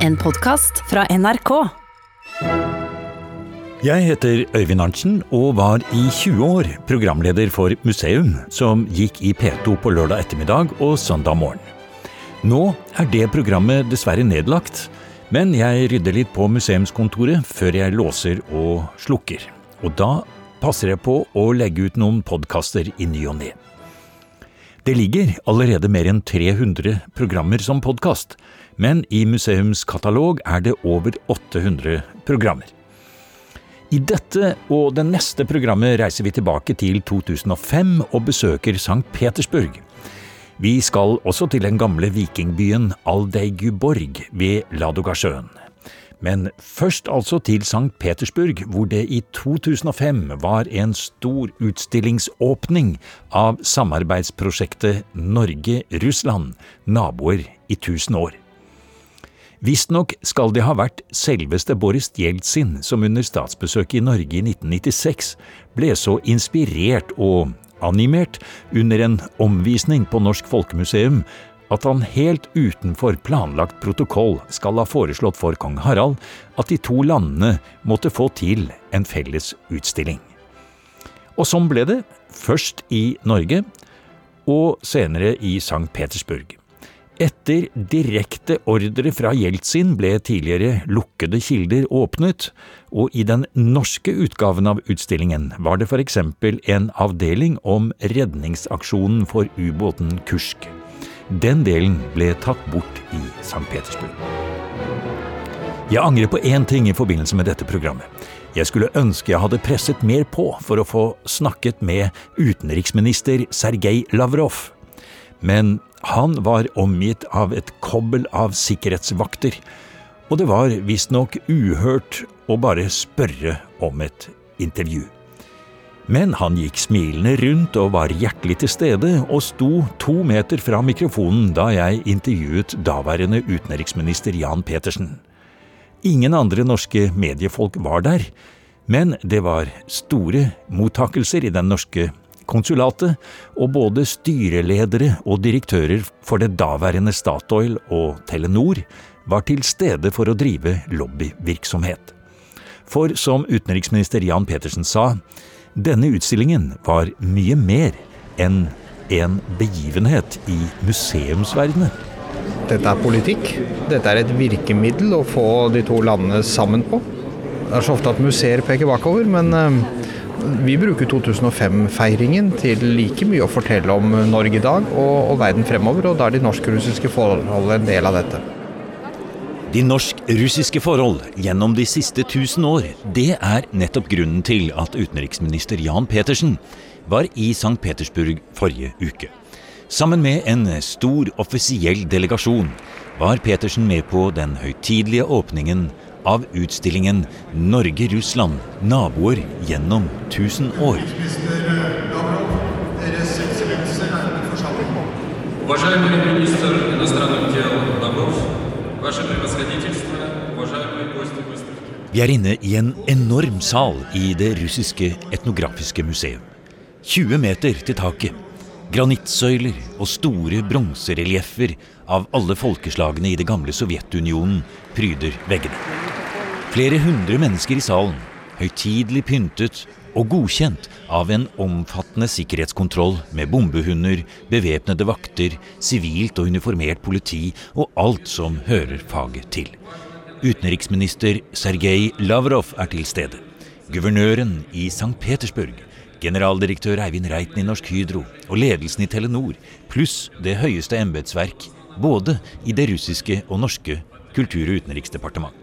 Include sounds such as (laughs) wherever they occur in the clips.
En podkast fra NRK. Jeg heter Øyvind Arntzen og var i 20 år programleder for Museum, som gikk i P2 på lørdag ettermiddag og søndag morgen. Nå er det programmet dessverre nedlagt, men jeg rydder litt på museumskontoret før jeg låser og slukker. Og da passer jeg på å legge ut noen podkaster i ny og ne. Det ligger allerede mer enn 300 programmer som podkast, men i museums katalog er det over 800 programmer. I dette og det neste programmet reiser vi tilbake til 2005 og besøker St. Petersburg. Vi skal også til den gamle vikingbyen Aldeiguborg ved Ladogasjøen. Men først altså til St. Petersburg, hvor det i 2005 var en stor utstillingsåpning av samarbeidsprosjektet Norge-Russland, naboer i tusen år. Visstnok skal det ha vært selveste Boris Jeltsin som under statsbesøket i Norge i 1996 ble så inspirert og animert under en omvisning på Norsk Folkemuseum at han helt utenfor planlagt protokoll skal ha foreslått for kong Harald at de to landene måtte få til en felles utstilling. Og sånn ble det, først i Norge, og senere i St. Petersburg. Etter direkte ordre fra Jeltsin ble tidligere lukkede kilder åpnet, og i den norske utgaven av utstillingen var det for eksempel en avdeling om redningsaksjonen for ubåten Kursk. Den delen ble tatt bort i St. Petersburg. Jeg angrer på én ting i forbindelse med dette programmet. Jeg skulle ønske jeg hadde presset mer på for å få snakket med utenriksminister Sergej Lavrov. Men han var omgitt av et kobbel av sikkerhetsvakter, og det var visstnok uhørt å bare spørre om et intervju. Men han gikk smilende rundt og var hjertelig til stede, og sto to meter fra mikrofonen da jeg intervjuet daværende utenriksminister Jan Petersen. Ingen andre norske mediefolk var der, men det var store mottakelser i den norske konsulatet, og både styreledere og direktører for det daværende Statoil og Telenor var til stede for å drive lobbyvirksomhet. For som utenriksminister Jan Petersen sa, denne utstillingen var mye mer enn en begivenhet i museumsverdenen. Dette er politikk. Dette er et virkemiddel å få de to landene sammen på. Det er så ofte at museer peker bakover, men vi bruker 2005-feiringen til like mye å fortelle om Norge i dag og, og verden fremover, og da er de norsk-russiske forhold en del av dette. De norsk-russiske forhold gjennom de siste tusen år, det er nettopp grunnen til at utenriksminister Jan Petersen var i St. Petersburg forrige uke. Sammen med en stor offisiell delegasjon var Petersen med på den høytidelige åpningen av utstillingen Norge-Russland naboer gjennom 1000 år. Vi er inne i en enorm sal i det russiske etnografiske museum. 20 meter til taket. Granittsøyler og store bronserelieffer av alle folkeslagene i det gamle Sovjetunionen pryder veggene. Flere hundre mennesker i salen, høytidelig pyntet og godkjent av en omfattende sikkerhetskontroll med bombehunder, bevæpnede vakter, sivilt og uniformert politi og alt som hører faget til. Utenriksminister Sergej Lavrov er til stede. Guvernøren i St. Petersburg, generaldirektør Eivind Reiten i Norsk Hydro og ledelsen i Telenor, pluss det høyeste embetsverk, både i det russiske og norske kultur- og utenriksdepartement.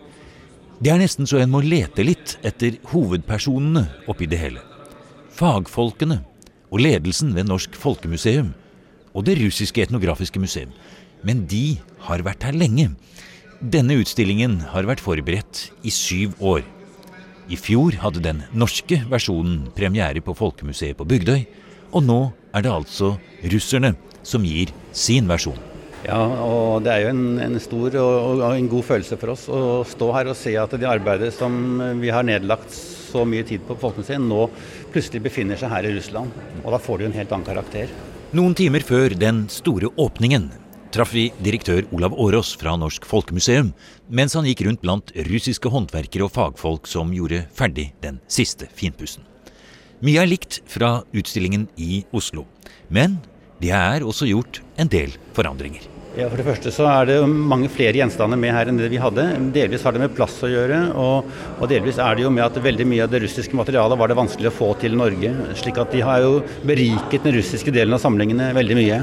Det er nesten så en må lete litt etter hovedpersonene oppi det hele. Fagfolkene og ledelsen ved Norsk Folkemuseum og det russiske etnografiske museum. Men de har vært her lenge. Denne utstillingen har vært forberedt i syv år. I fjor hadde den norske versjonen premiere på Folkemuseet på Bygdøy, og nå er det altså russerne som gir sin versjon. Ja, og det er jo en, en stor og, og, en god følelse for oss å stå her og se at det arbeidet som vi har nedlagt så mye tid på Folkemuseet, nå plutselig befinner seg her i Russland. Og da får det jo en helt annen karakter. Noen timer før den store åpningen traff vi direktør Olav Årås fra Norsk Folkemuseum mens han gikk rundt blant russiske håndverkere og fagfolk som gjorde ferdig den siste finpussen. Mye er likt fra utstillingen i Oslo, men det er også gjort en del forandringer. Ja, For det første så er det mange flere gjenstander med her enn det vi hadde. Delvis har det med plass å gjøre, og, og, delvis er det jo med at veldig mye av det russiske materialet var det vanskelig å få til Norge. slik at de har jo beriket den russiske delen av samlingene veldig mye.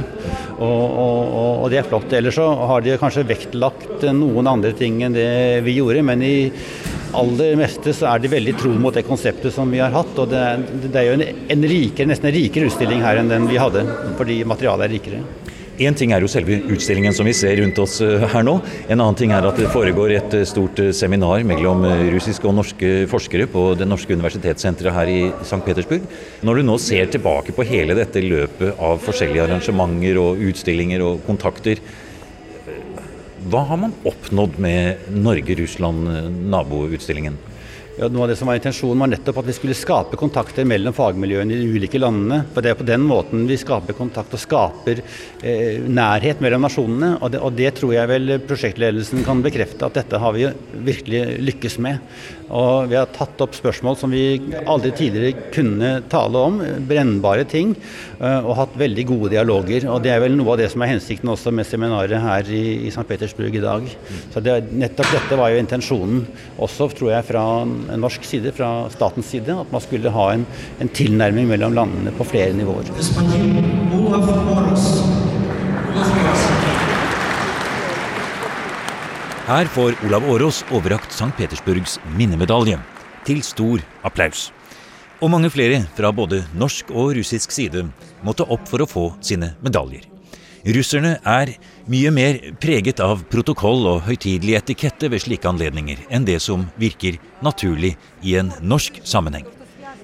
Og, og, og det er flott. Ellers så har de kanskje vektlagt noen andre ting enn det vi gjorde, men i aller meste så er de veldig tro mot det konseptet som vi har hatt. Og det, det er jo en, en rikere, nesten en rikere utstilling her enn den vi hadde, fordi materialet er rikere. Én ting er jo selve utstillingen som vi ser rundt oss eh, her nå. En annen ting er at det foregår et eh, stort eh, seminar mellom russiske og norske forskere på Det norske universitetssenteret her i St. Petersburg. Når du nå ser tilbake på hele dette løpet av forskjellige arrangementer og utstillinger og kontakter, hva har man oppnådd med Norge-Russland-naboutstillingen? Ja, noe av det som var Intensjonen var nettopp at vi skulle skape kontakter mellom fagmiljøene i de ulike landene. For Det er på den måten vi skaper kontakt og skaper eh, nærhet mellom nasjonene. Og det, og det, tror jeg vel prosjektledelsen kan bekrefte at dette har vi virkelig lykkes med. Og vi har tatt opp spørsmål som vi aldri tidligere kunne tale om, brennbare ting, eh, og hatt veldig gode dialoger. Og det er vel noe av det som er hensikten også med seminaret her i, i St. Petersburg i dag. Så det, nettopp dette var jo intensjonen også, tror jeg, fra norsk side, fra statens side, at man skulle ha en, en tilnærming mellom landene på flere nivåer. Her får Olav Årås overrakt St. Petersburgs minnemedalje, til stor applaus. Og mange flere fra både norsk og russisk side måtte opp for å få sine medaljer. Russerne er mye mer preget av protokoll og høytidelig etikette ved slike anledninger enn det som virker naturlig i en norsk sammenheng.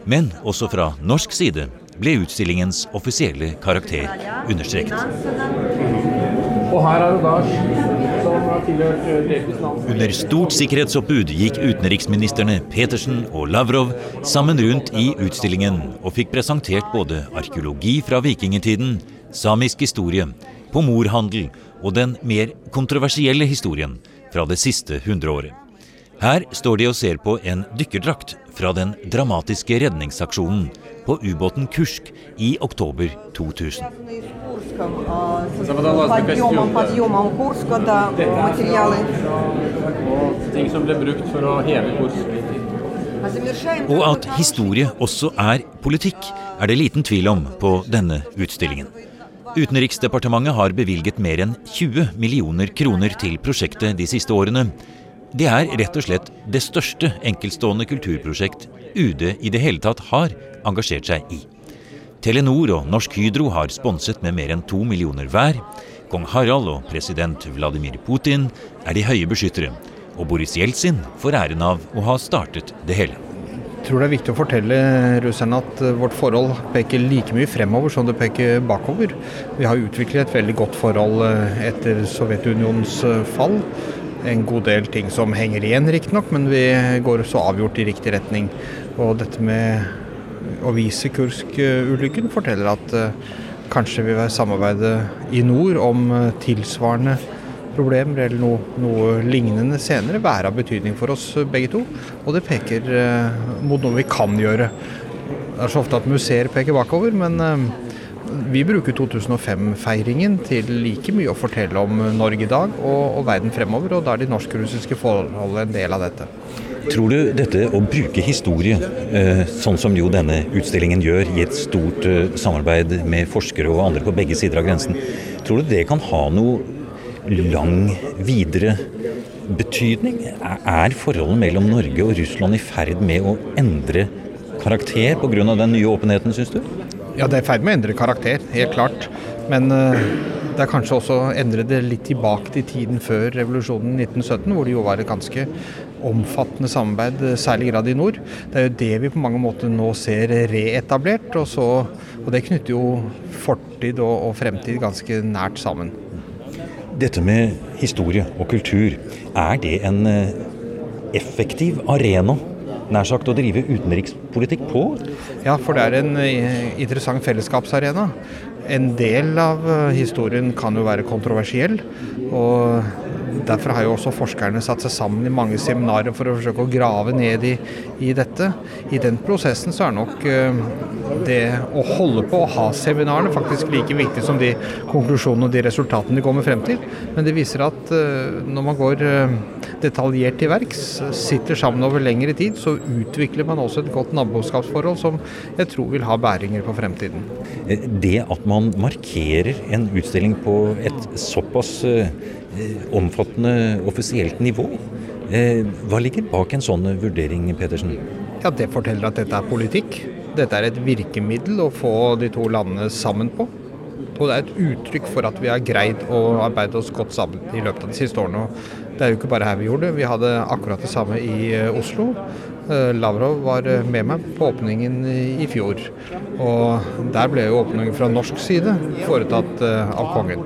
Men også fra norsk side ble utstillingens offisielle karakter understreket. Og her er det da under stort sikkerhetsoppbud gikk utenriksministrene Petersen og Lavrov sammen rundt i utstillingen og fikk presentert både arkeologi fra vikingtiden, samisk historie, pomorhandel og den mer kontroversielle historien fra det siste hundreåret. Her står de og ser på en dykkerdrakt fra den dramatiske redningsaksjonen på ubåten Kursk i oktober 2000. Og at historie også er politikk, er det liten tvil om på denne utstillingen. Utenriksdepartementet har bevilget mer enn 20 millioner kroner til prosjektet de siste årene, det er rett og slett det største enkeltstående kulturprosjekt UD i det hele tatt har engasjert seg i. Telenor og Norsk Hydro har sponset med mer enn to millioner hver. Kong Harald og president Vladimir Putin er de høye beskyttere. Og Boris Jeltsin får æren av å ha startet det hele. Tror det er viktig å fortelle russerne at eh, vårt forhold peker like mye fremover som det peker bakover. Vi har utviklet et veldig godt forhold eh, etter Sovjetunionens eh, fall en god del ting som henger igjen, riktignok, men vi går så avgjort i riktig retning. Og dette med å vise Kursk-ulykken forteller at kanskje vi vil samarbeide i nord om tilsvarende problemer eller noe, noe, lignende senere, være av betydning for oss begge to. Og det peker uh, mot noe vi kan gjøre. Det er så ofte at museer peker bakover, men vi bruker 2005-feiringen til like mye å fortelle om Norge i dag og, og verden fremover, og da er de norsk-russiske forholdene en del av dette. Tror du dette å bruke historie, eh, sånn som jo denne utstillingen gjør, i et stort eh, samarbeid med forskere og andre på begge sider av grensen, tror du det kan ha noe lang videre betydning? Er forholdet mellom Norge og Russland i ferd med å endre karakter pga. den nye åpenheten, syns du? Ja, det er i ferd med å endre karakter, helt klart. Men uh, det er kanskje også å endre det litt tilbake til tiden før revolusjonen 1917, hvor det jo var et ganske omfattende samarbeid, særlig grad i nord. Det er jo det vi på mange måter nå ser reetablert, og, så, og det knytter jo fortid og, og fremtid ganske nært sammen. Dette med historie og kultur, er det en eh, effektiv arena nær sagt å drive utenrikspolitikk på? Ja, for det er en eh, interessant fellesskapsarena. En del av historien kan jo være kontroversiell. og Derfor har jo også forskerne satt seg sammen i mange seminarer for å forsøke å grave ned i, i dette. I den prosessen så er nok uh, det å holde på å ha seminarene faktisk like viktig som de konklusjonene og de resultatene de kommer frem til. Men det viser at uh, når man går detaljert til verks, sitter sammen over lengre tid, så utvikler man også et godt naboskapsforhold som jeg tror vil ha bæringer på fremtiden. Det at man markerer en utstilling på et såpass Eh, omfattende offisielt nivå. Eh, hva ligger bak en sånn vurdering, Pedersen? Ja, Det forteller at dette er politikk. Dette er et virkemiddel å få de to landene sammen på. Og det er et uttrykk for at vi har greid å arbeide oss godt sammen i løpet av de siste årene. Det er jo ikke bare her vi gjorde det, vi hadde akkurat det samme i eh, Oslo. Lavrov var med meg på åpningen i fjor. Og der ble jo åpningen fra norsk side foretatt eh, av kongen.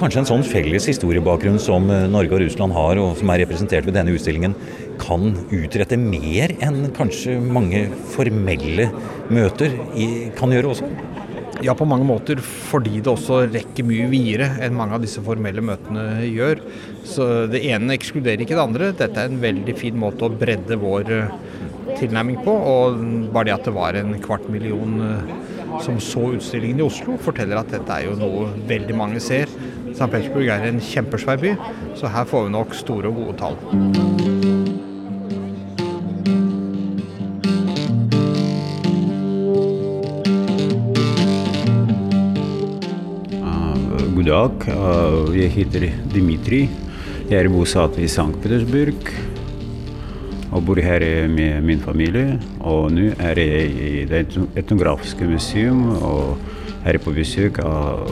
Kanskje en sånn felles historiebakgrunn som Norge og Russland har, og som er representert ved denne utstillingen, kan utrette mer enn kanskje mange formelle møter kan gjøre også? Ja, på mange måter fordi det også rekker mye videre enn mange av disse formelle møtene gjør. Så det ene ekskluderer ikke det andre. Dette er en veldig fin måte å bredde vår tilnærming på. Og bare det at det var en kvart million eh, som så utstillingen i Oslo, forteller at dette er jo noe veldig mange ser. St. Petersburg er en kjempesvær by, så her får vi nok store og gode tall. God dag. Jeg heter Dmitrij. Jeg er bosatt i St. Petersburg og bor her med min familie. Og nå er jeg i Det etnografiske museum og her på besøk av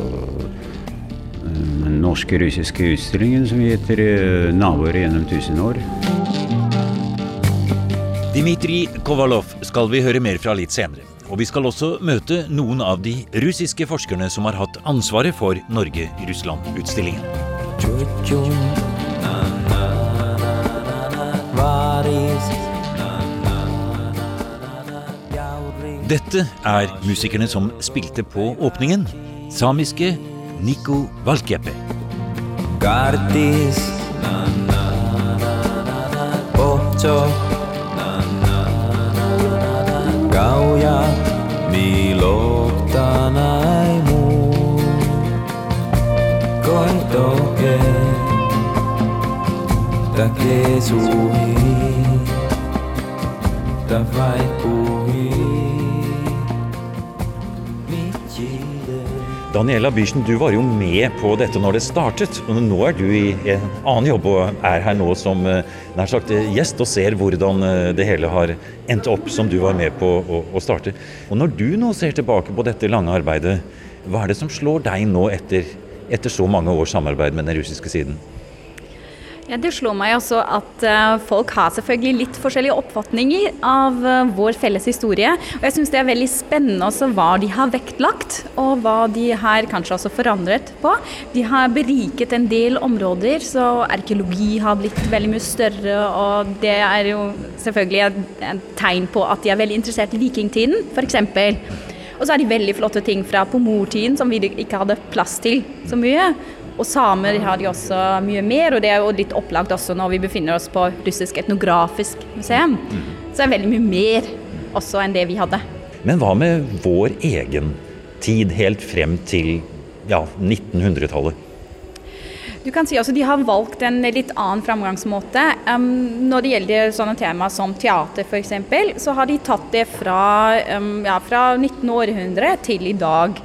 den norske-russiske utstillingen som heter eh, 'Naboer gjennom tusen år'. Dmitrij Kovalov skal vi høre mer fra litt senere. Og vi skal også møte noen av de russiske forskerne som har hatt ansvaret for Norge-Russland-utstillingen. Dette er musikerne som spilte på åpningen. Samiske Niko Valkepe. Gardis. Gauja. Miloktanai mu Koitoke Take suhi Puhi Daniela Byrsen, du var jo med på dette når det startet. og Nå er du i en annen jobb og er her nå som eh, nær sagt eh, gjest og ser hvordan eh, det hele har endt opp som du var med på å, å starte. Og Når du nå ser tilbake på dette lange arbeidet, hva er det som slår deg nå etter, etter så mange års samarbeid med den russiske siden? Ja, Det slår meg også at uh, folk har selvfølgelig litt forskjellige oppfatninger av uh, vår felles historie. Og jeg syns det er veldig spennende også hva de har vektlagt, og hva de har kanskje også forandret på. De har beriket en del områder, så arkeologi har blitt veldig mye større, og det er jo selvfølgelig et tegn på at de er veldig interessert i vikingtiden, f.eks. Og så er de veldig flotte ting fra pomortiden som vi ikke hadde plass til så mye. Og samer har de også mye mer, og det er jo litt opplagt også når vi befinner oss på Russisk etnografisk museum. Så det er veldig mye mer også enn det vi hadde. Men hva med vår egen tid, helt frem til ja, 1900-tallet? Du kan si også De har valgt en litt annen framgangsmåte. Um, når det gjelder sånne tema som teater f.eks., så har de tatt det fra, um, ja, fra 1900 til i dag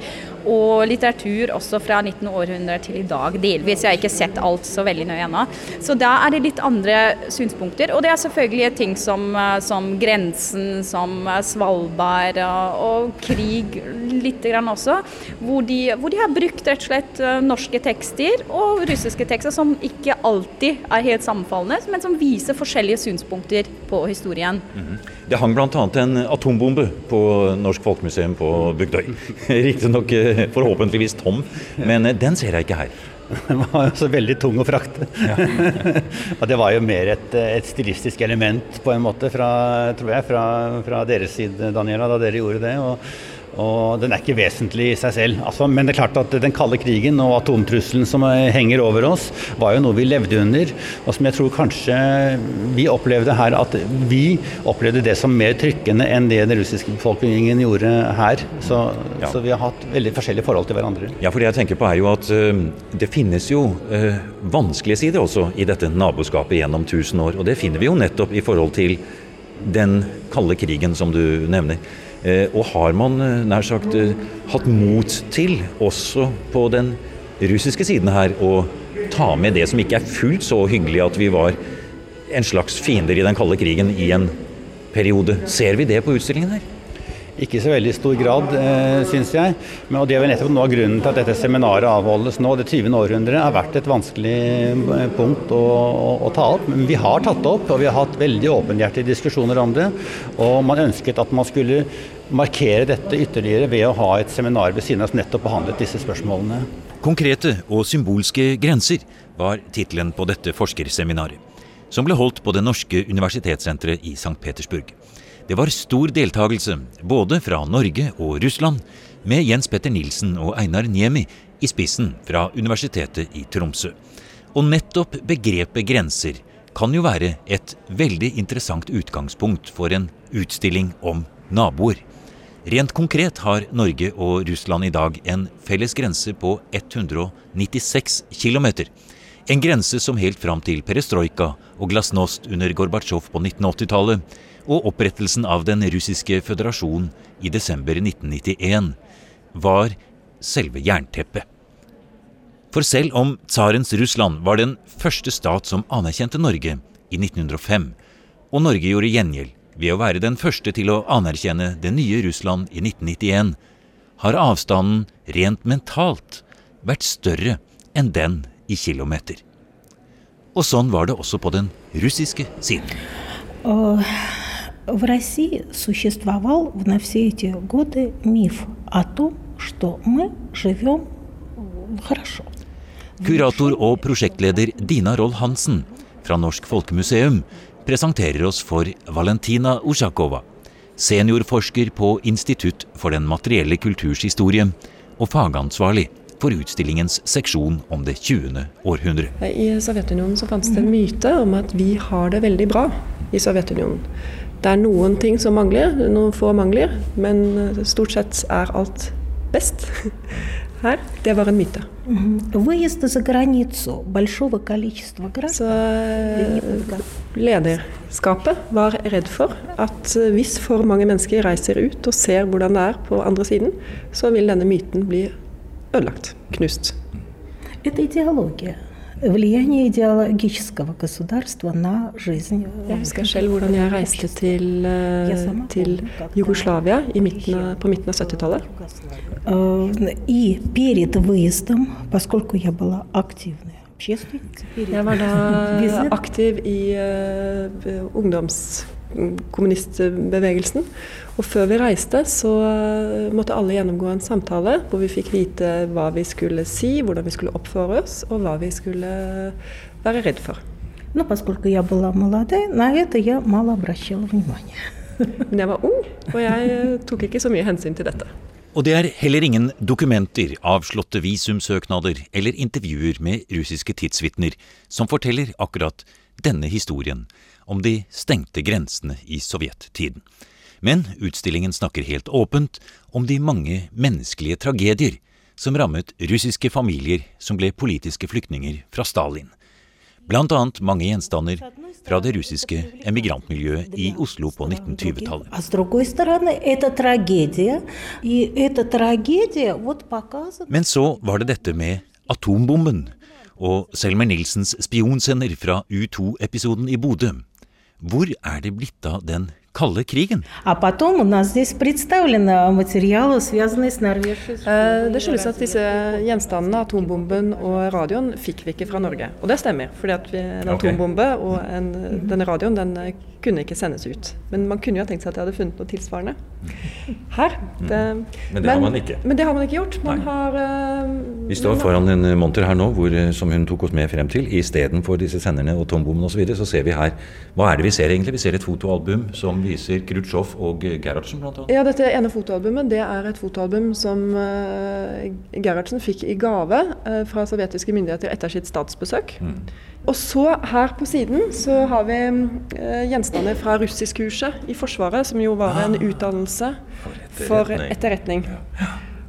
og litteratur også fra 19. århundre til i dag, delvis. Jeg har ikke sett alt så veldig nøye ennå. Så da er det litt andre synspunkter. Og det er selvfølgelig ting som, eh, som grensen, som eh, Svalbard og, og krig lite grann også. Hvor de, hvor de, har brukt rett og slett eh, norske tekster og russiske tekster som ikke alltid er helt sammenfallende, men som viser forskjellige synspunkter på historien. Mm -hmm. Det hang bl.a. en atombombe på Norsk Folkemuseum på Bygdøy. (laughs) Riktignok eh, forhåpentligvis tom, men eh, den ser jeg ikke her. Den var også veldig tung å frakte. Ja. (laughs) og det var jo mer et, et, stilistisk element på en måte, fra, tror jeg, fra, fra deres side, Daniela, da dere gjorde det. Og, Og den er ikke vesentlig i seg selv. Altså, men det er klart at den kalde krigen og atomtrusselen som henger over oss, var jo noe vi levde under. Og som jeg tror kanskje vi opplevde her at vi opplevde det som mer trykkende enn det den russiske befolkningen gjorde her. Så, ja. så vi har hatt veldig forskjellige forhold til hverandre. Ja, for det jeg tenker på er jo at uh, det finnes jo uh, vanskelige sider også i dette naboskapet gjennom tusen år. Og det finner vi jo nettopp i forhold til den kalde krigen som du nevner. Eh, og har man eh, nær sagt eh, hatt mot til, også på den russiske siden her, å ta med det som ikke er fullt så hyggelig at vi var en slags fiender i den kalde krigen i en periode. Ser vi det på utstillingen her? Ikke så veldig stor grad, eh, syns jeg. Men, og Det er vel nettopp noe av grunnen til at dette seminaret avholdes nå. Det 20. århundret har vært et vanskelig eh, punkt å, å, å, ta opp. Men vi har tatt det opp, og vi har hatt veldig åpenhjertige diskusjoner om det. Og man ønsket at man skulle markere dette ytterligere ved å ha et seminar ved siden av som nettopp behandlet disse spørsmålene. Konkrete og symbolske grenser var tittelen på dette forskerseminaret, som ble holdt på Det norske universitetssenteret i St. Petersburg. Det var stor deltakelse både fra Norge og Russland, med Jens Petter Nilsen og Einar Niemi i spissen fra Universitetet i Tromsø. Og nettopp begrepet grenser kan jo være et veldig interessant utgangspunkt for en utstilling om naboer. Rent konkret har Norge og Russland i dag en felles grense på 196 km. En grense som helt fram til perestrojka og glasnost under Gorbatsjov på 1980-tallet og opprettelsen av den russiske føderasjonen i desember 1991 var selve jernteppet. For selv om tsarens Russland var den første stat som anerkjente Norge i 1905, og Norge gjorde gjengjeld ved å være den første til å anerkjenne det nye Russland i 1991, har avstanden rent mentalt vært større enn den i kilometer. Og sånn var det også på den russiske siden. Og В России существовал на все эти годы миф о том, что мы живем хорошо. Kurator og prosjektleder Dina Roll Hansen fra Norsk Folkemuseum presenterer oss for Valentina Usjakova, seniorforsker på Institutt for den materielle kulturs historie og fagansvarlig for utstillingens seksjon om det 20. århundre. I Sovjetunionen så fantes det en myte om at vi har det veldig bra i Sovjetunionen. Det er noen ting som mangler, noen få mangler, men eh, stort sett er alt best (laughs) her. Det var en myte. Så eh, lederskapet var redd for at eh, hvis for mange mennesker reiser ut og ser hvordan det er på andre siden, så vil denne myten bli ødelagt, knust. Это идеология влияние идеологического государства на жизнь. Jeg husker selv hvordan jeg reiste til, til Jugoslavia midten, på midten av 70-tallet. И перед выездом, поскольку я была активной Jeg var da (laughs) aktiv i uh, ungdomskommunistbevegelsen. Og før vi reiste, så eh, måtte alle gjennomgå en samtale hvor vi fikk vite hva vi skulle si, hvordan vi skulle oppføre oss, og hva vi skulle være redd for. Но поскольку я была молодая, на это я мало обращала внимания. Men jeg var ung, og jeg (laughs) tok ikke så mye hensyn til dette. Og det er heller ingen dokumenter, avslåtte visumsøknader eller intervjuer med russiske tidsvitner som forteller akkurat denne historien om de stengte grensene i sovjettiden. Men utstillingen snakker helt åpent om de mange menneskelige tragedier som rammet russiske familier som ble politiske flyktninger fra Stalin. Blant annet mange gjenstander fra det russiske emigrantmiljøet i Oslo på 1920-tallet. Men så var det dette med atombomben og Selmer Nilsens spionsender fra U2-episoden i Bodø. Hvor er det blitt av den kalde krigen. Eh, det skyldes at disse gjenstandene, atombomben og radioen, fikk vi ikke fra Norge. Og det stemmer, fordi at vi, en atombombe og en, denne radioen den eh, kunne ikke sendes ut. Men man kunne jo ha tenkt seg at de hadde funnet noe tilsvarende her. Det, men det men, har man ikke. Men det har man ikke gjort. Man har, uh, vi står foran en monter her nå hvor, som hun tok oss med frem til. Istedenfor disse senderne og atombommen osv. Så, videre, så ser vi her Hva er det vi ser egentlig? Vi ser et fotoalbum som viser Khrusjtsjov og Gerhardsen bl.a.? Ja, dette ene fotoalbumet det er et fotoalbum som uh, Gerhardsen fikk i gave uh, fra sovjetiske myndigheter etter sitt statsbesøk. Mm. Og så her på siden så har vi uh, gjenstander fra russiskkurset i Forsvaret, som jo var en ah. utdannelse for etterretning.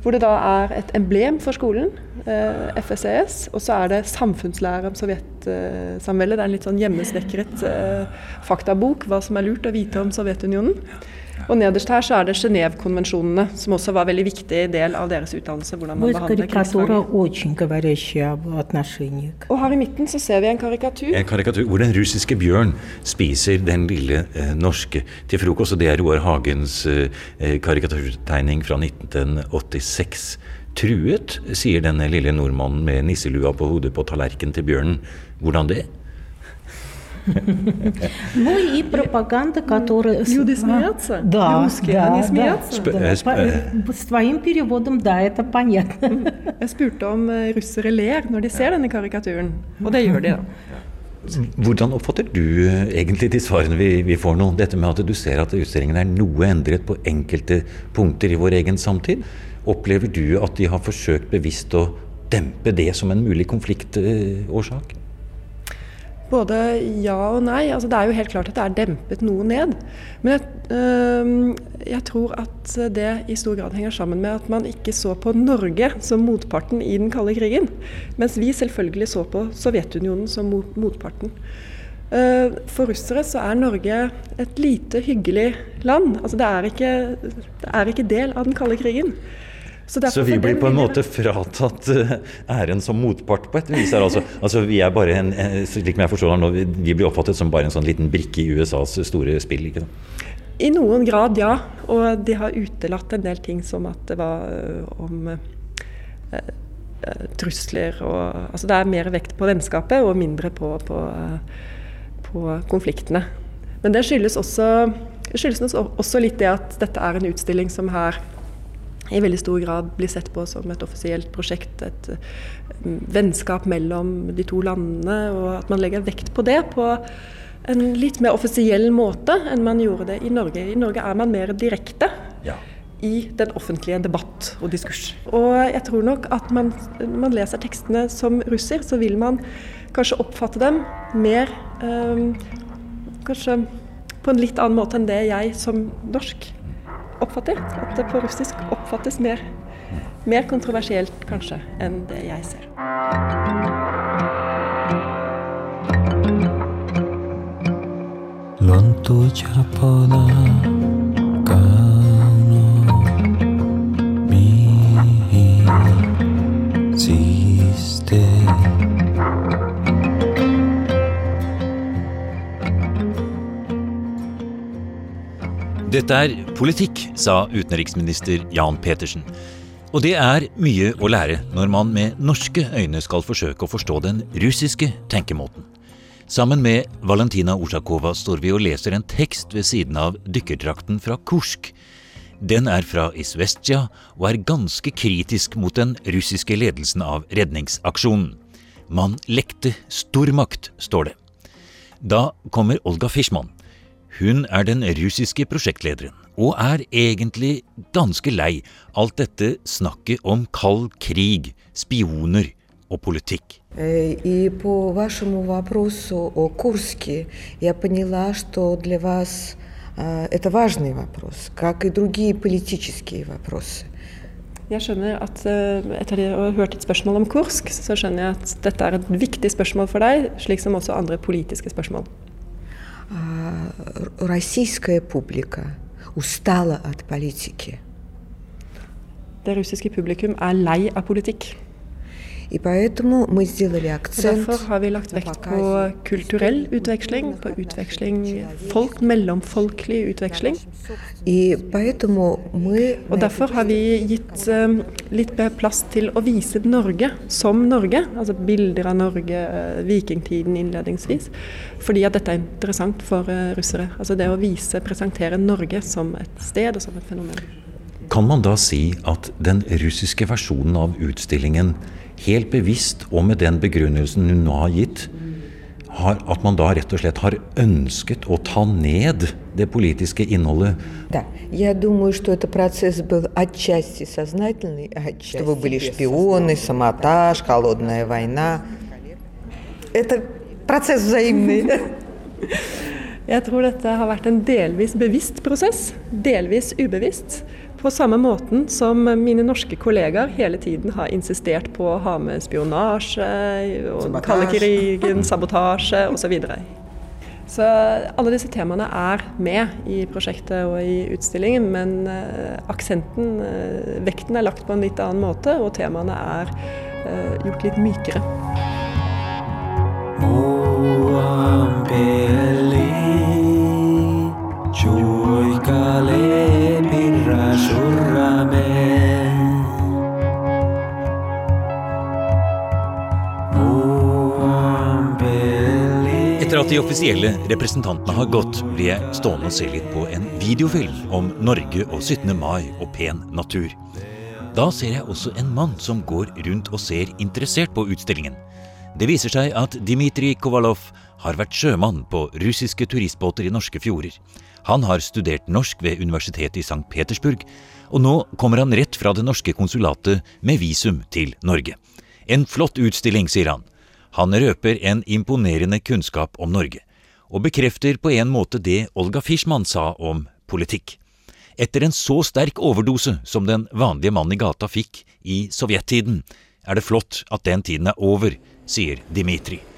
Hvor det da er et emblem for skolen, eh, FSES, og så er det samfunnslære om sovjetsamveldet. Det er en litt sånn hjemmesnekret eh, faktabok, hva som er lurt å vite om Sovjetunionen. Og nederst her så er det Genévekonvensjonene, som også var en veldig viktig del av deres utdannelse. hvordan man behandler krigsfanger. Og her i midten så ser vi en karikatur. En karikatur hvor den russiske bjørn spiser den lille eh, norske til frokost. Og det er Roar Hagens eh, eh karikaturtegning fra 1986. Truet, sier denne lille nordmannen med nisselua på hodet på tallerkenen til bjørnen. Hvordan det? (laughs) Ну и пропаганда, которая... Люди смеются? Да, Русские, да, они смеются? Да. С твоим переводом, да, это понятно. (laughs) Jeg spurte om russere ler når de ser denne karikaturen, og det gjør de, da. Hvordan oppfatter du egentlig de svarene vi, vi, får nå? Dette med at du ser at utstillingen er noe endret på enkelte punkter i vår egen samtid. Opplever du at de har forsøkt bevisst å dempe det som en mulig konfliktårsak? Både ja og nei. Altså, det er jo helt klart at det er dempet noe ned. Men jeg, øh, jeg, tror at det i stor grad henger sammen med at man ikke så på Norge som motparten i den kalde krigen. Mens vi selvfølgelig så på Sovjetunionen som motparten. Uh, for russere så er Norge et lite, hyggelig land. Altså, det, er ikke, det er ikke del av den kalde krigen. Så, så, vi blir på en måte fratatt eh, æren som motpart på et vis? Altså, altså, vi er bare en, slik jeg forstår nå, vi blir oppfattet som bare en sånn liten brikke i USAs store spill? ikke sant? I noen grad, ja. Og de har utelatt en del ting som at det var uh, om uh, trusler og Altså det er mer vekt på vennskapet og mindre på, på, på konfliktene. Men det skyldes også, skyldes også litt det at dette er en utstilling som her i veldig stor grad blir sett på som et offisielt prosjekt, et mm, vennskap mellom de to landene, og at man legger vekt på det på en litt mer offisiell måte enn man gjorde det i Norge. I Norge er man mer direkte ja. i den offentlige debatt og diskurs. Og jeg tror nok at man, når man leser tekstene som russer, så vil man kanskje oppfatte dem mer eh, Kanskje på en litt annen måte enn det jeg som norsk oppfatter. At det på russisk oppfattes mer, mer kontroversielt, kanskje, enn det jeg ser. Lontu chapona Dette er politikk, sa utenriksminister Jan Petersen. Og det er mye å lære når man med norske øyne skal forsøke å forstå den russiske tenkemåten. Sammen med Valentina Usjakova står vi og leser en tekst ved siden av dykkerdrakten fra Kursk. Den er fra Isvestja og er ganske kritisk mot den russiske ledelsen av redningsaksjonen. Man lekte stormakt, står det. Da kommer Olga Fishman, hun er den russiske prosjektlederen, og er egentlig ganske lei alt dette snakket om kald krig, spioner og politikk. И по вашему вопросу о Курске я поняла, что для вас это важный вопрос, как и другие политические вопросы. Jeg skjønner at Etter å ha hørt et spørsmål om Kursk, så skjønner jeg at dette er et viktig spørsmål for deg, slik som også andre politiske spørsmål. Российская публика устала от политики. Det russiske publikum er lei av politikk. И поэтому мы сделали акцент Derfor har vi lagt vekt på kulturell utveksling, på utveksling folk, mellomfolkelig utveksling. И поэтому мы Og derfor har vi gitt um, litt mer plass til å vise Norge som Norge. Altså bilder av Norge, uh, vikingtiden innledningsvis. Fordi at dette er interessant for uh, russere. Altså det å vise, presentere Norge som et sted og som et fenomen. Kan man da si at den russiske versjonen av utstillingen helt bevisst og med den begrunnelsen hun nå har gitt, har, at man da rett og slett har ønsket å ta ned det politiske innholdet? Да, я думаю, что этот процесс был отчасти сознательный, отчасти чтобы были шпионы, самотаж, холодная война. Это процесс взаимный. Jeg (laughs) tror dette har vært en delvis bevisst prosess, delvis ubevisst. På samme måten som mine norske kollegaer hele tiden har insistert på å ha med spionasje, og kalde krigen, sabotasje osv. Så, videre. så alle disse temaene er med i prosjektet og i utstillingen, men uh, aksenten, uh, vekten er lagt på en litt annen måte, og temaene er uh, gjort litt mykere. Etter de offisielle representantene har gått, blir jeg stående og se litt på en videofilm om Norge og 17. mai og pen natur. Da ser jeg også en mann som går rundt og ser interessert på utstillingen. Det viser seg at Dmitrij Kovalov har vært sjømann på russiske turistbåter i norske fjorder. Han har studert norsk ved Universitetet i St. Petersburg, og nå kommer han rett fra det norske konsulatet med visum til Norge. En flott utstilling, sier han. Han røper en imponerende kunnskap om Norge, og bekrefter på en måte det Olga Fischmann sa om politikk. Etter en så sterk overdose som den vanlige mannen i gata fikk i sovjettiden, er det flott at den tiden er over, sier Dmitrij.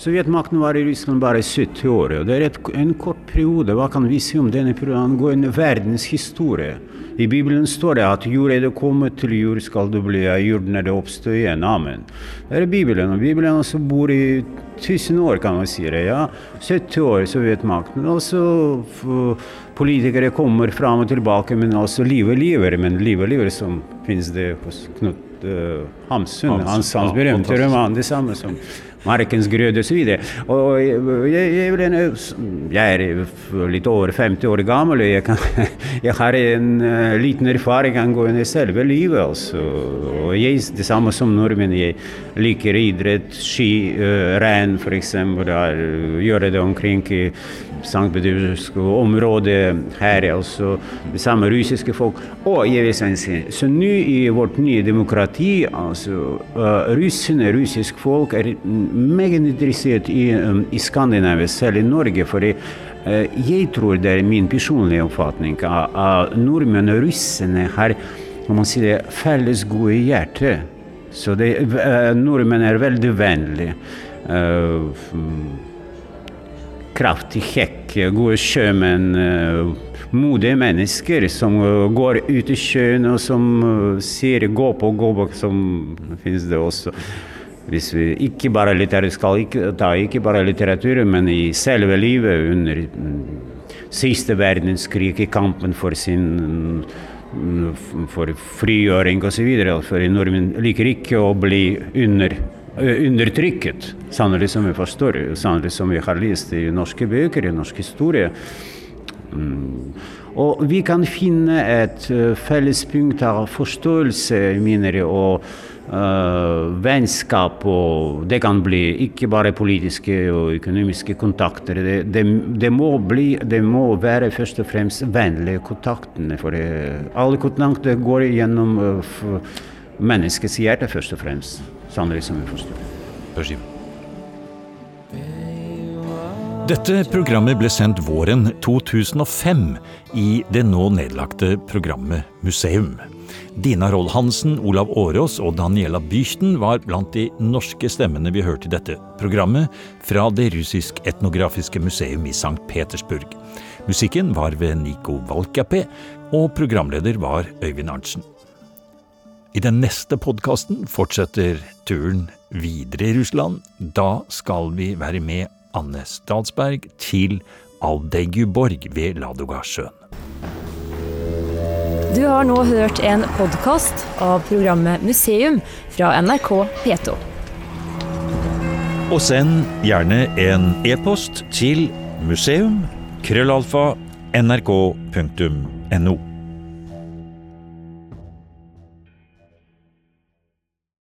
Sovjetmakten var i Russland bare 70 år. og Det er et, en kort periode. Hva kan vi si om denne perioden? I verdens historie. I Bibelen står det at jord er det kommet til jord, skal du bli av jorden er det oppstå igjen. Amen. Det er Bibelen. Og Bibelen også bor i 1000 år, kan man si det. ja. 70 år Sovjetmakten. Også politikere kommer fram og tilbake, men også livet lever. Men livet lever som finnes det hos Knut Hamsun, hans, hans berømte roman. Det samme som markens grøde osv. Og jeg, jeg, jeg, jeg, er litt over 50 år gammel, og jeg, kan, (laughs) jeg har en uh, liten erfaring angående selve livet. Altså. Og jeg, det samme som nordmenn. Jeg liker idrett, ski, uh, renn f.eks. Gjøre det omkring i St. Petersburgsk område her. altså Det samme russiske folk. Og jeg vil si, så nå i vårt nye demokrati, altså uh, russene, russisk folk, er meget interessert i, um, i Skandinavia, i Norge. for uh, jeg tror det er min personlige oppfatning at nordmenn og russene har om man sier det, felles gode hjerte. Så det, nordmenn er veldig vennlige. Kraftig hekk, gode sjømenn, modige mennesker som går ut i sjøen og som sier 'gå på, gå på', som finnes det også. Hvis vi ikke bare litteratur, skal ikke ta ikke bare litteratur, men i selve livet under siste verdenskrig, i kampen for sin for frigjøring osv. For nordmenn liker ikke å bli under, undertrykket, sannelig som vi forstår, sannelig som vi har lest i norske bøker, i norsk historie. Og vi kan finne et fellespunkt av forståelse, jeg, og Uh, vennskap og Det kan bli ikke bare politiske og økonomiske kontakter. Det, det, det, må, bli, det må være først og fremst vennlige kontaktene. For det, alle kontakter går gjennom menneskets hjerte, først og fremst. Sannelig som vi forstår. Dette programmet ble sendt våren 2005 i det nå nedlagte programmet Museum. Dina Roll Hansen, Olav Årås og Daniela Bychten var blant de norske stemmene vi hørte i dette programmet fra Det russisk-etnografiske museum i St. Petersburg. Musikken var ved Niko Valkapé, og programleder var Øyvind Arntzen. I den neste podkasten fortsetter turen videre i Russland. Da skal vi være med Anne Stadsberg til Aldeiguborg ved Ladogasjøen. Du har nå hørt en podkast av programmet Museum fra NRK P2. Og send gjerne en e-post til museum.krøllalfa.nrk.no. nrk.no.